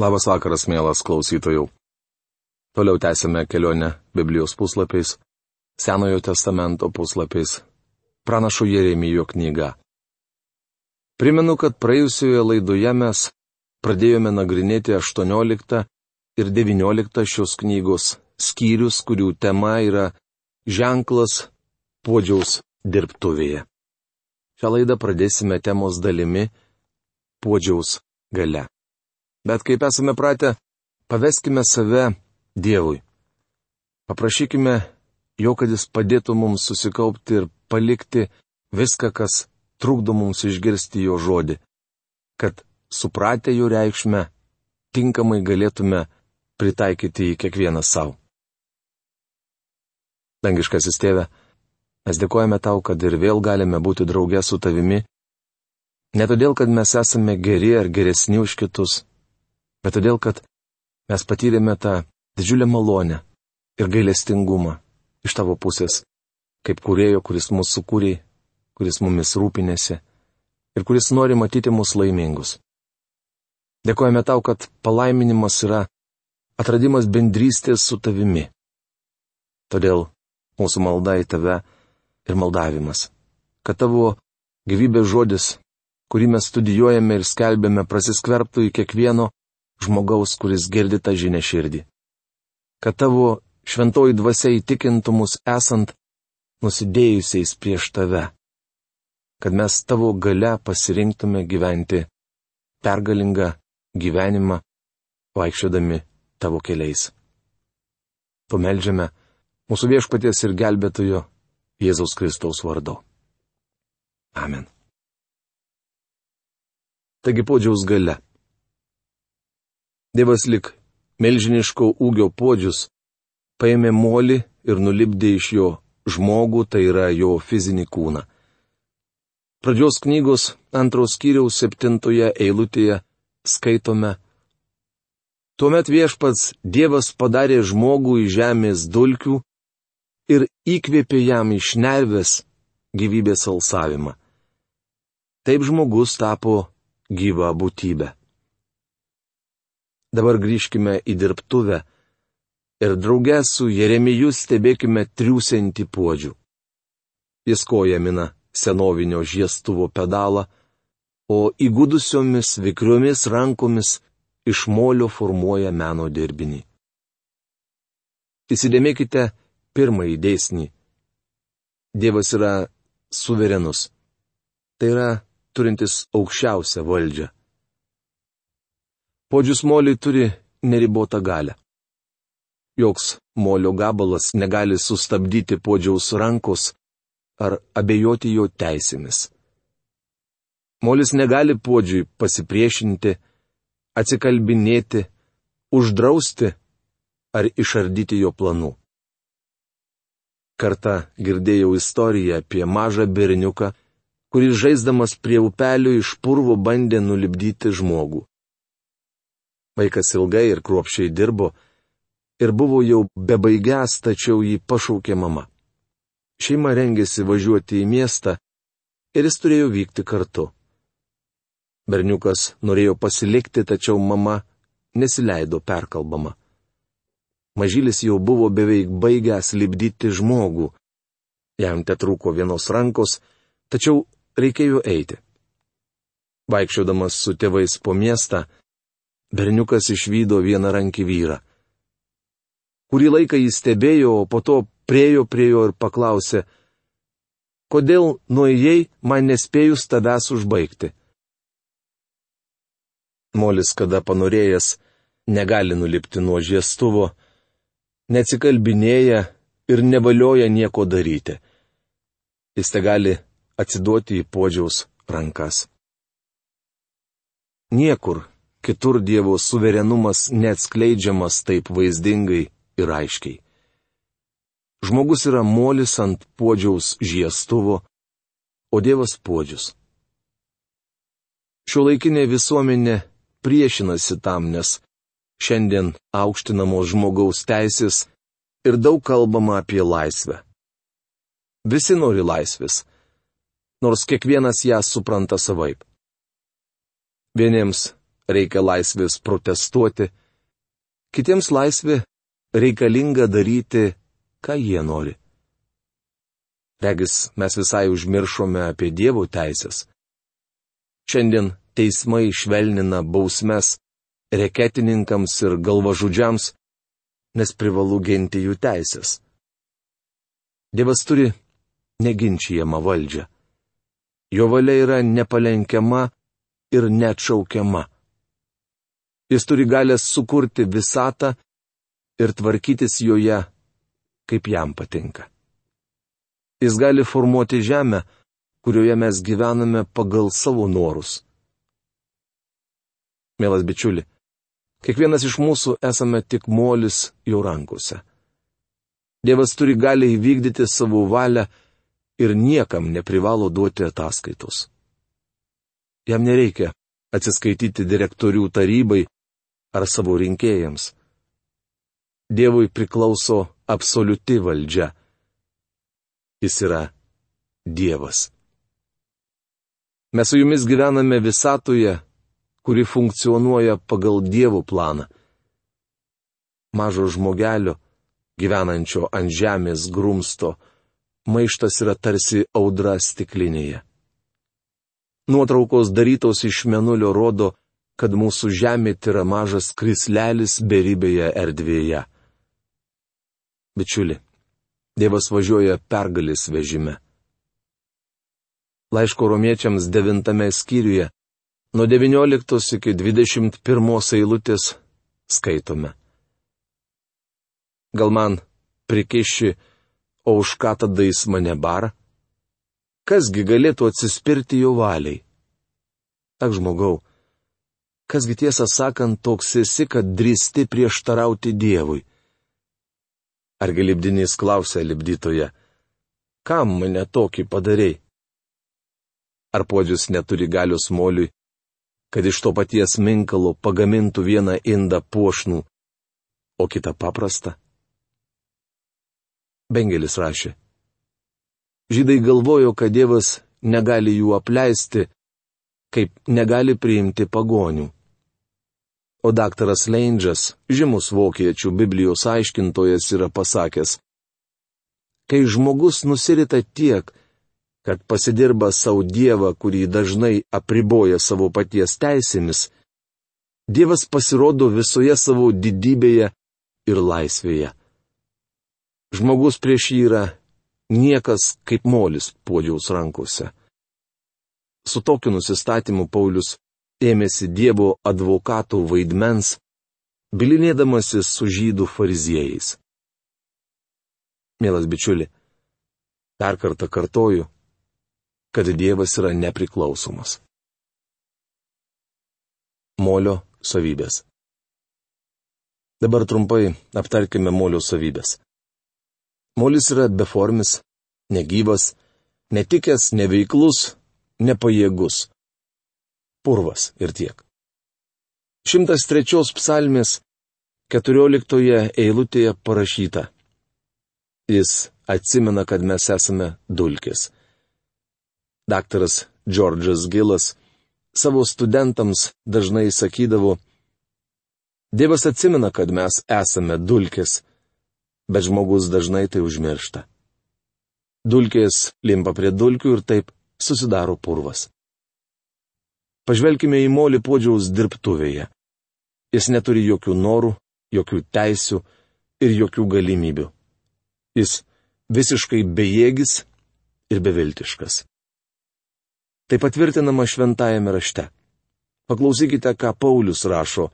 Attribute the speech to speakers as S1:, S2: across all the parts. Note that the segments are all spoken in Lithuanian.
S1: Labas vakaras, mielas klausytojų. Toliau tęsime kelionę Biblijos puslapiais, Senojo testamento puslapiais, pranašo Jeremijo knyga. Primenu, kad praėjusioje laidoje mes pradėjome nagrinėti 18 ir 19 šios knygos skyrius, kurių tema yra ženklas podžiaus dirbtuvėje. Šią laidą pradėsime temos dalimi podžiaus gale. Bet kaip esame pratę, paveskime save Dievui. Paprašykime jo, kad jis padėtų mums susikaupti ir palikti viską, kas trukdo mums išgirsti jo žodį, kad supratę jo reikšmę, tinkamai galėtume pritaikyti į kiekvieną savo. Dangiškasis tėve, mes dėkojame tau, kad ir vėl galime būti drauge su tavimi, ne todėl, kad mes esame geri ar geresni už kitus, bet todėl, kad mes patyrėme tą didžiulę malonę ir gailestingumą iš tavo pusės, kaip kurėjo, kuris mūsų sukūrė, kuris mumis rūpinėsi ir kuris nori matyti mus laimingus. Dėkojame tau, kad palaiminimas yra atradimas bendrystės su tavimi. Todėl mūsų malda į tave ir maldavimas, kad tavo gyvybės žodis, kurį mes studijuojame ir skelbėme, prasiskverbtų į kiekvieno žmogaus, kuris girdi tą žinę širdį. Kad tavo šventoji dvasia įtikintų mus esant nusidėjusiais prieš tave. Kad mes tavo gale pasirinktume gyventi pergalingą gyvenimą, vaikščiodami tavo keliais. Pameldžiame mūsų viešpaties ir gelbėtojo Jėzaus Kristaus vardu. Amen. Taigi podžiaus gale. Dievas lik milžiniško ūgio podžius paėmė molį ir nulipdė iš jo žmogų, tai yra jo fizinį kūną. Pradžios knygos antros kiriaus septintoje eilutėje skaitome. Tuomet viešpats Dievas padarė žmogų į žemės dulkių ir įkvėpė jam iš nervės gyvybės alsavimą. Taip žmogus tapo gyva būtybė. Dabar grįžkime į dirbtuvę ir draugę su Jeremiju stebėkime triūsiantį puodžių. Jis koja mina senovinio žiestuvo pedalą, o įgudusiomis vikriomis rankomis iš molio formuoja meno dirbinį. Įsidėmėkite pirmąjį dėsnį. Dievas yra suverenus. Tai yra turintis aukščiausią valdžią. Podžius moliai turi neribotą galę. Joks molio gabalas negali sustabdyti podžiaus rankos ar abejoti jo teisėmis. Molis negali podžiui pasipriešinti, atsikalbinėti, uždrausti ar išardyti jo planų. Kartą girdėjau istoriją apie mažą berniuką, kuris žaisdamas prie upelio iš purvo bandė nulibdyti žmogų. Vaikas ilgai ir kruopšiai dirbo ir buvo jau bebaigęs, tačiau jį pašaukė mama. Šeima rengėsi važiuoti į miestą ir jis turėjo vykti kartu. Berniukas norėjo pasilikti, tačiau mama nesileido perkalbama. Mažylis jau buvo beveik baigęs libdyti žmogų. Jam te trūko vienos rankos, tačiau reikėjo eiti. Vaikščiodamas su tėvais po miestą, berniukas išvydo vieną rankį vyrą. Kurį laiką jis stebėjo, o po to priejo prie jo ir paklausė, kodėl nuėjai man nespėjus tavęs užbaigti. Molis, kada panorėjęs, negali nulipti nuo žiestuvo, neatsikalbinėja ir nevalioja nieko daryti. Jis te gali atsiduoti į podžiaus rankas. Niekur kitur Dievo suverenumas neatskleidžiamas taip vaizdingai ir aiškiai. Žmogus yra molis ant podžiaus žiestuvo, o Dievas podžius. Šio laikinė visuomenė priešinasi tam, nes šiandien aukštinamos žmogaus teisės ir daug kalbama apie laisvę. Visi nori laisvės, nors kiekvienas ją supranta savaip. Vieniems reikia laisvės protestuoti, kitiems laisvė reikalinga daryti, ką jie nori. Regis mes visai užmiršome apie dievų teisės. Šiandien teismai švelnina bausmes reketininkams ir galvažudžiams, nes privalu ginti jų teisės. Dievas turi neginčiamą valdžią. Jo valia yra nepalenkiama ir neatšaukiama. Jis turi galę sukurti visatą ir tvarkytis joje, kaip jam patinka. Jis gali formuoti žemę, kurioje mes gyvename pagal savo norus. Mielas bičiuli, kiekvienas iš mūsų esame tik molis jo rankose. Dievas turi gali įvykdyti savo valią ir niekam neprivalo duoti ataskaitos. Jam nereikia atsiskaityti direktorių tarybai ar savo rinkėjams. Dievui priklauso absoliuti valdžia. Jis yra Dievas. Mes su jumis gyvename visatoje, kuri funkcionuoja pagal Dievo planą. Mažo žmogelio, gyvenančio ant žemės grumsto, maištas yra tarsi audra stiklinėje. Nuotraukos darytos iš menulio rodo, kad mūsų žemė yra mažas krislelis beribėje erdvėje. Bičiuli, Dievas važiuoja pergalės vežime. Laiško romiečiams devintame skyriuje, nuo 19 iki 21 eilutės skaitome. Gal man prikiši o už ką tada jis mane bara? Kasgi galėtų atsispirti jo valiai? Ak žmogau, kasgi tiesą sakant toks esi, kad drįsti prieštarauti Dievui? Argi libdinys klausė libdytoje, kam mane tokį padarėjai? Ar podžius neturi galios moliui, kad iš to paties minkalo pagamintų vieną indą puošnų, o kitą paprastą? Bengelis rašė. Žydai galvojo, kad Dievas negali jų apleisti, kaip negali priimti pagonių. O daktaras Leindžas, žymus vokiečių Biblijos aiškintojas, yra pasakęs, kai žmogus nusirita tiek, kad pasidirba savo Dievą, kurį dažnai apriboja savo paties teisėmis, Dievas pasirodo visoje savo didybėje ir laisvėje. Žmogus prieš jį yra niekas kaip molis podžiaus rankose. Su tokiu nusistatymu Paulius ėmėsi Dievo advokatų vaidmens, bilinėdamasis su žydų fariziejais. Mielas bičiuli, dar kartą kartoju, kad Dievas yra nepriklausomas. Molio savybės. Dabar trumpai aptarkime molio savybės. Molis yra beformis, negyvas, netikęs, neveiklus, nepajėgus. Purvas ir tiek. 103 psalmės 14 eilutėje parašyta. Jis atsimena, kad mes esame dulkis. Daktaras Džordžas Gilas savo studentams dažnai sakydavo, Dievas atsimena, kad mes esame dulkis bet žmogus dažnai tai užmiršta. Dulkės limpa prie dulkių ir taip susidaro purvas. Pažvelkime į molį podžiaus dirbtuvėje. Jis neturi jokių norų, jokių teisių ir jokių galimybių. Jis visiškai bejėgis ir beviltiškas. Tai patvirtinama šventajame rašte. Paklausykite, ką Paulius rašo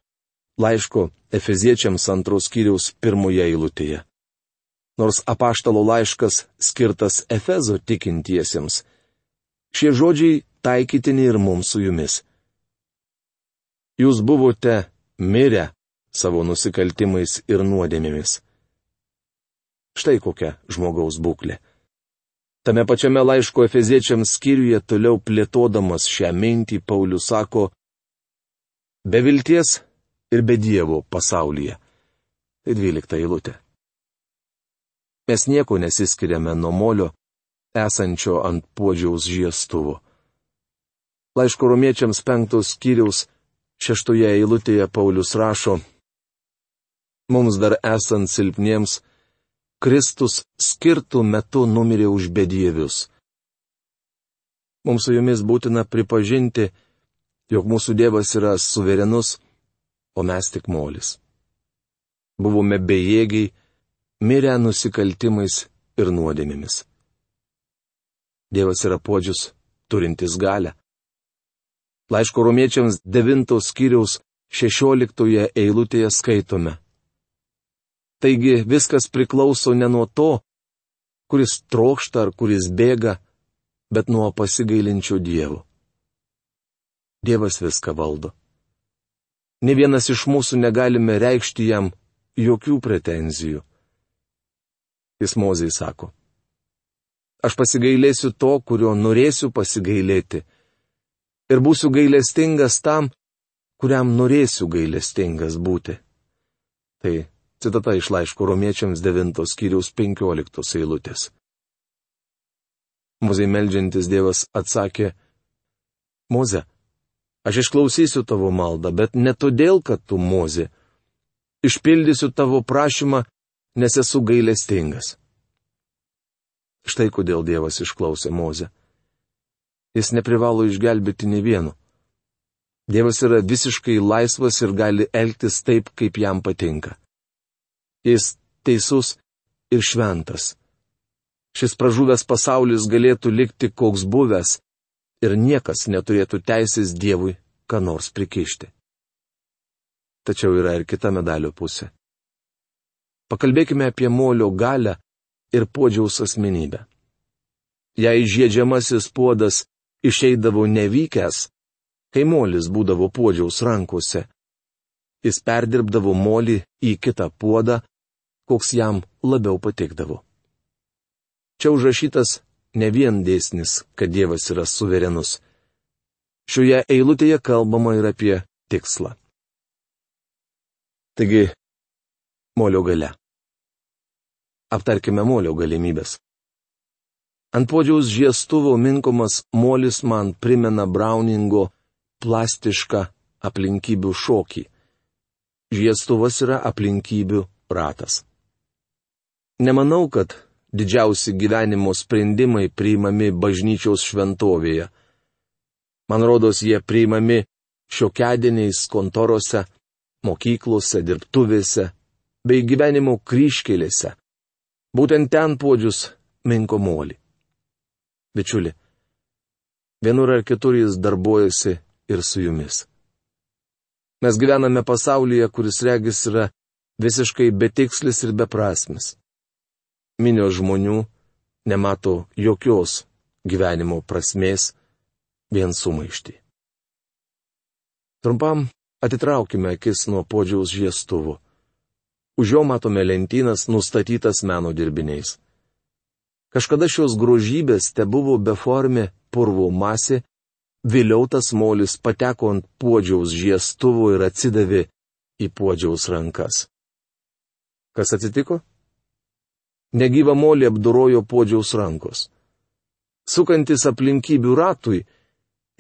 S1: laiško Efeziečiams antros kiriaus pirmoje eilutėje nors apaštalo laiškas skirtas Efezo tikintiesiems. Šie žodžiai taikytini ir mums su jumis. Jūs buvote mirę savo nusikaltimais ir nuodėmėmis. Štai kokia žmogaus būklė. Tame pačiame laiško Efeziečiams skyriuje toliau plėtodamas šią mintį Paulius sako, be vilties ir be Dievo pasaulyje. Tai dvylikta eilutė. Mes nieko nesiskiriame nuo molio, esančio ant podžiaus žiestuvo. Laiško romiečiams penktos skyriaus Šeštoje eilutėje Paulius rašo, mums dar esant silpniems, Kristus skirtų metu numirė už bedievius. Mums su jumis būtina pripažinti, jog mūsų Dievas yra suverenus, o mes tik molis. Buvome bejėgiai, mirę nusikaltimais ir nuodėmėmis. Dievas yra podžius, turintis galę. Laiško romiečiams 9 skyriaus 16 eilutėje skaitome. Taigi viskas priklauso ne nuo to, kuris trokšta ar kuris bėga, bet nuo pasigailinčių dievų. Dievas viską valdo. Ne vienas iš mūsų negalime reikšti jam jokių pretenzijų. Jis mozai sako. Aš pasigailėsiu to, kurio norėsiu pasigailėti. Ir būsiu gailestingas tam, kuriam norėsiu gailestingas būti. Tai citata iš laiško romiečiams 9 skyriaus 15 eilutės. Mozai melžiantis Dievas atsakė, Moze, aš išklausysiu tavo maldą, bet ne todėl, kad tu Moze. Išpildysiu tavo prašymą, nes esu gailestingas. Štai kodėl Dievas išklausė Mozę. Jis neprivalo išgelbėti ne vienu. Dievas yra visiškai laisvas ir gali elgtis taip, kaip jam patinka. Jis teisus ir šventas. Šis pražuvęs pasaulis galėtų likti koks buvęs ir niekas neturėtų teisės Dievui ką nors prikišti. Tačiau yra ir kita medalio pusė. Pakalbėkime apie molio galę ir podžiaus asmenybę. Jei žiedžiamasis puodas išeidavo nevykęs, kai molis būdavo podžiaus rankose, jis perdirbdavo molį į kitą puodą, koks jam labiau patikdavo. Čia užrašytas ne vien dėsnis, kad Dievas yra suverenus. Šioje eilutėje kalbama ir apie tikslą. Taigi, molio gale. Aptarkime molio galimybės. Ant podžiaus žiestuvo minkomas molis man primena Browningo plastišką aplinkybių šokį. Žiestuvas yra aplinkybių ratas. Nemanau, kad didžiausi gyvenimo sprendimai priimami bažnyčiaus šventovėje. Man rodos, jie priimami šiokedieniais kontorose, mokyklose, dirbtuvėse bei gyvenimo kryškelėse. Būtent ten podžius minko molį. Bičiuli, vienur ar kitur jis darbuojasi ir su jumis. Mes gyvename pasaulyje, kuris regis yra visiškai betikslis ir beprasmis. Minio žmonių nemato jokios gyvenimo prasmės, vien sumaišti. Trumpam atitraukime akis nuo podžiaus žiestuvo. Už jo matome lentynas nustatytas meno dirbiniais. Kažkada šios grožybės te buvo beformė purvo masė, vėliau tas molis pateko ant puodžiaus žiestuvo ir atsidavė į puodžiaus rankas. Kas atsitiko? Negyva molį apdorojo puodžiaus rankos. Sukantis aplinkybių ratui,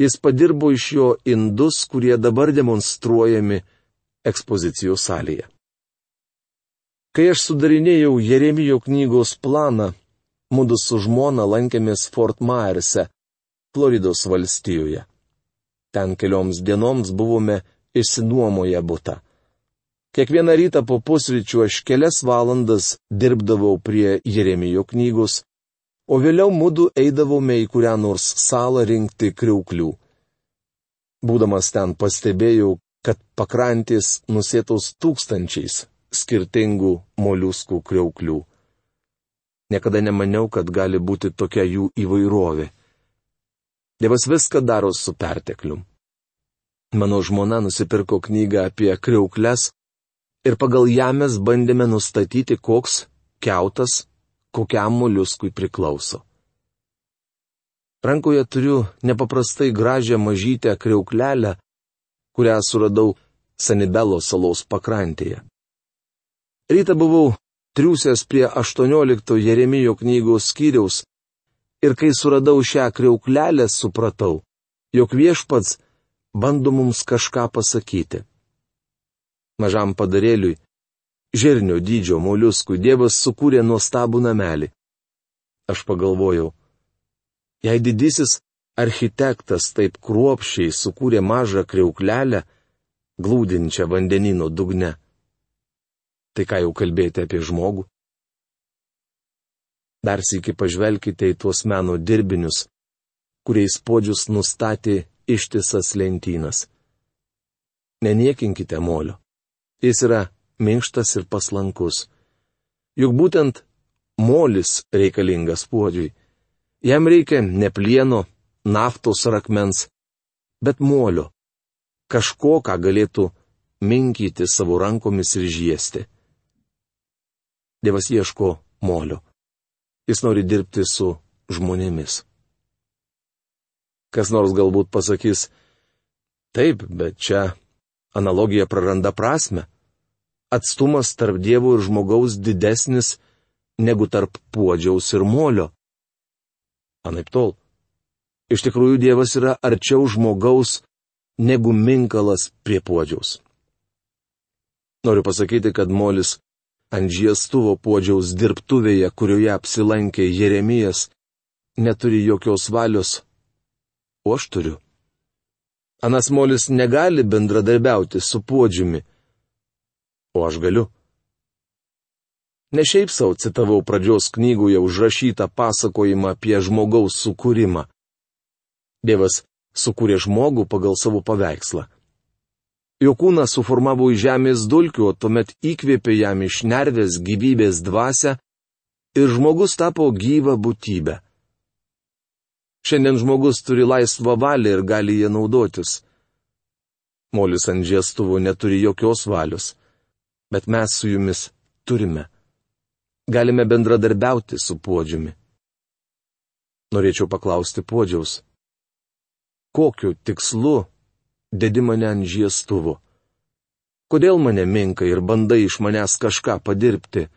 S1: jis padirbo iš jo indus, kurie dabar demonstruojami ekspozicijų salėje. Kai aš sudarinėjau Jeremijo knygos planą, mūdu su žmona lankėmės Fort Myerse, Floridos valstijoje. Ten kelioms dienoms buvome išsinuomoję būtą. Kiekvieną rytą po pusryčių aš kelias valandas dirbdavau prie Jeremijo knygos, o vėliau mūdu eidavome į kurią nors salą rinkti kriuklių. Būdamas ten pastebėjau, kad pakrantės nusėtos tūkstančiais, skirtingų moliuskų kriauklių. Niekada nemaniau, kad gali būti tokia jų įvairovė. Dievas viską daro su pertekliu. Mano žmona nusipirko knygą apie kriaukles ir pagal ją mes bandėme nustatyti, koks keutas kokiam moliuskui priklauso. Rankoje turiu nepaprastai gražią mažytę kriauklelę, kurią suradau Sanibelo salos pakrantėje. Ryta buvau triūsęs prie 18 Jeremijo knygos skyriaus ir kai suradau šią kreuklelę, supratau, jog viešpats bando mums kažką pasakyti. Mažam padarėliui, žirnio dydžio moliuskui Dievas sukūrė nuostabų namelį. Aš pagalvojau, jei didysis architektas taip kruopščiai sukūrė mažą kreuklelę, glūdinčią vandenino dugne, tai ką jau kalbėti apie žmogų? Dar sėki pažvelkite į tuos meno dirbinius, kuriais podžius nustatė ištisas lentynas. Neniekinkite molio. Jis yra minkštas ir paslankus. Juk būtent molis reikalingas puodžiui. Jam reikia ne plieno, naftos rakmens, bet molio. Kažko, ką galėtų minkyti savo rankomis ir žiesti. Dievas ieško molio. Jis nori dirbti su žmonėmis. Kas nors galbūt pasakys, taip, bet čia analogija praranda prasme. Atstumas tarp dievų ir žmogaus didesnis negu tarp puodžiaus ir molio. Anaip tol. Iš tikrųjų, Dievas yra arčiau žmogaus negu minkalas prie puodžiaus. Noriu pasakyti, kad molis ant žiestuvo puodžiaus dirbtuvėje, kurioje apsilankė Jeremijas, neturi jokios valios, o aš turiu. Anas molis negali bendradarbiauti su puodžiumi, o aš galiu. Ne šiaip savo citavau pradžios knygoje užrašytą pasakojimą apie žmogaus sukūrimą. Dievas sukūrė žmogų pagal savo paveikslą. Jo kūną suformavo iš žemės dulkių, tuomet įkvėpė jam iš nervės gyvybės dvasę ir žmogus tapo gyva būtybė. Šiandien žmogus turi laisvą valią ir gali ją naudotis. Molis ant žiestuvų neturi jokios valios, bet mes su jumis turime. Galime bendradarbiauti su podžiumi. Norėčiau paklausti podžiaus. Kokiu tikslu dedi mane ant žiestuvų? Kodėl mane minka ir bandai iš manęs kažką padirbti?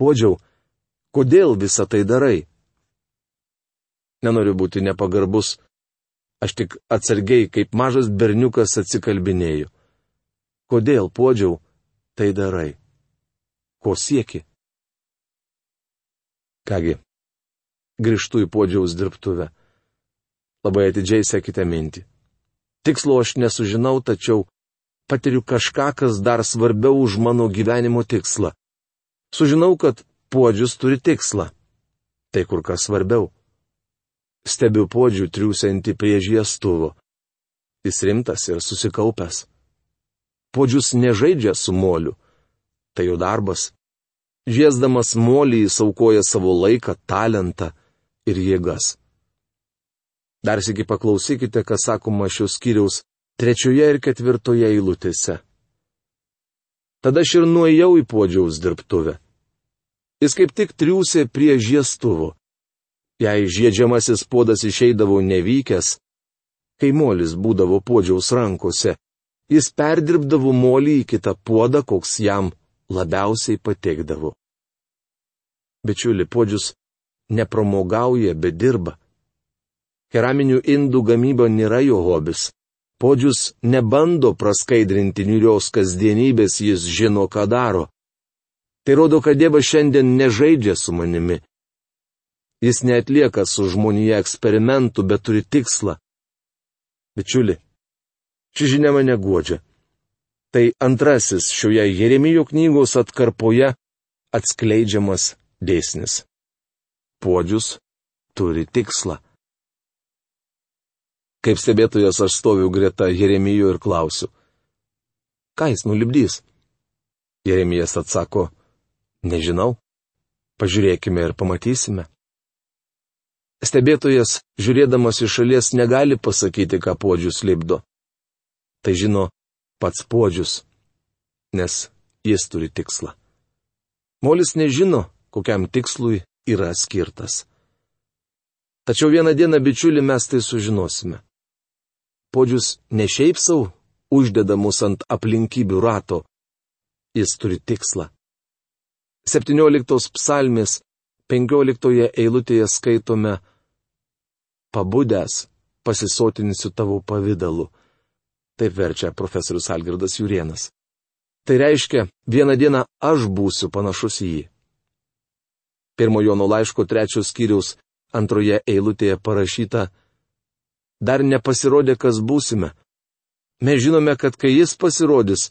S1: Podžiau, kodėl visą tai darai? nenoriu būti nepagarbus. Aš tik atsargiai, kaip mažas berniukas atsikalbinėjau. Kodėl, podžiau, tai darai? Ko sieki? Kągi, grįžtu į podžiaus dirbtuvę. Labai atidžiai sekite mintį. Tikslo aš nesužinau, tačiau patiriu kažką, kas dar svarbiau už mano gyvenimo tikslą. Sužinau, kad podžius turi tikslą. Tai kur kas svarbiau stebiu podžių triūsianti prie žiestuvo. Jis rimtas ir susikaupęs. Podžius nežaidžia su moliu. Tai jo darbas. Žiesdamas molį jis aukoja savo laiką, talentą ir jėgas. Dar sėki paklausykite, ką sakoma šios skyriaus trečioje ir ketvirtoje eilutėse. Tada aš ir nuėjau į podžiaus dirbtuvę. Jis kaip tik triūsė prie žiestuvo. Jei žiedžiamasis puodas išeidavo nevykęs, kai molis būdavo podžiaus rankose, jis perdirbdavo molį į kitą puodą, koks jam labiausiai patikdavo. Bičiuli, podžius nepramogauja, bet dirba. Keraminių indų gamyba nėra jo hobis. Podžius nebando praskaidrinti niurios kasdienybės, jis žino, ką daro. Tai rodo, kad Dievas šiandien nežaidžia su manimi. Jis netlieka su žmonėje eksperimentų, bet turi tikslą. Bičiuli, ši žinia mane godžia. Tai antrasis šioje Jeremijo knygos atkarpoje atskleidžiamas dėsnis. Podžius turi tikslą. Kaip stebėtojas aš stoviu greta Jeremijo ir klausiu. Ką jis nulibdys? Jeremijas atsako, nežinau. Pažiūrėkime ir pamatysime. Stebėtojas, žiūrėdamas iš šalies, negali pasakyti, ką podžius lipdo. Tai žino pats podžius, nes jis turi tikslą. Molis nežino, kokiam tikslui yra skirtas. Tačiau vieną dieną, bičiuli, mes tai sužinosime. Podžius ne šiaip savo uždeda mus ant aplinkybių rato. Jis turi tikslą. 17 psalmės 15 eilutėje skaitome, pabudęs, pasisotinsiu tavo pavydalu, Taip verčia profesorius Algirdas Jurienas. Tai reiškia, vieną dieną aš būsiu panašus į jį. Pirmo Jono laiško trečios skyriaus antroje eilutėje parašyta, dar nepasirodė, kas būsime. Mes žinome, kad kai jis pasirodys,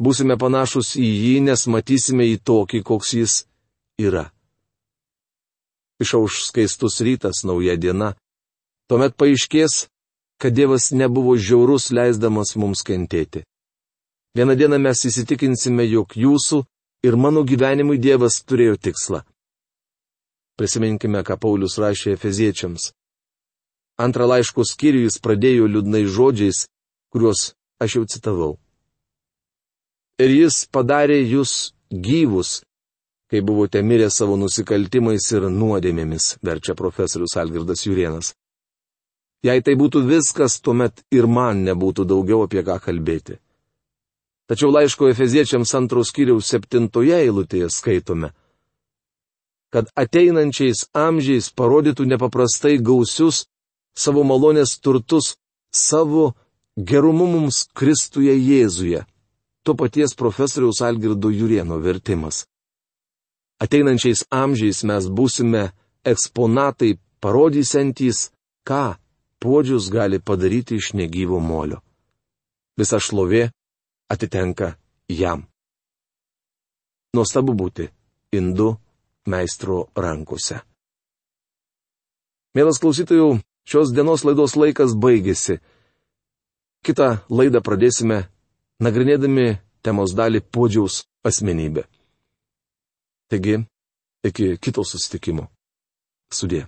S1: būsime panašus į jį, nes matysime į tokį, koks jis yra. Išauš skaistus rytas, nauja diena. Tuomet paaiškės, kad Dievas nebuvo žiaurus leisdamas mums kentėti. Vieną dieną mes įsitikinsime, jog jūsų ir mano gyvenimui Dievas turėjo tikslą. Prisiminkime, ką Paulius rašė Efeziečiams. Antrą laiško skyrių jis pradėjo liūdnai žodžiais, kuriuos aš jau citavau. Ir jis padarė jūs gyvus, kai buvote mirę savo nusikaltimais ir nuodėmėmis, verčia profesorius Algirdas Jurienas. Jei tai būtų viskas, tuomet ir man nebūtų daugiau apie ką kalbėti. Tačiau laiško Efeziečiams antros kiriaus septintoje eilutėje skaitome, kad ateinančiais amžiais parodytų nepaprastai gausius savo malonės turtus savo gerumu mums Kristuje Jėzuje. To paties profesoriaus Algirdo Jurieno vertimas. Ateinančiais amžiais mes būsime eksponatai parodysantys, ką puodžius gali padaryti iš negyvo molio. Visa šlovė atitenka jam. Nuostabu būti indu meistro rankose. Mielas klausytojų, šios dienos laidos laikas baigėsi. Kitą laidą pradėsime nagrinėdami temos dalį podžiaus asmenybę. Taigi, iki kito susitikimo. Sudė.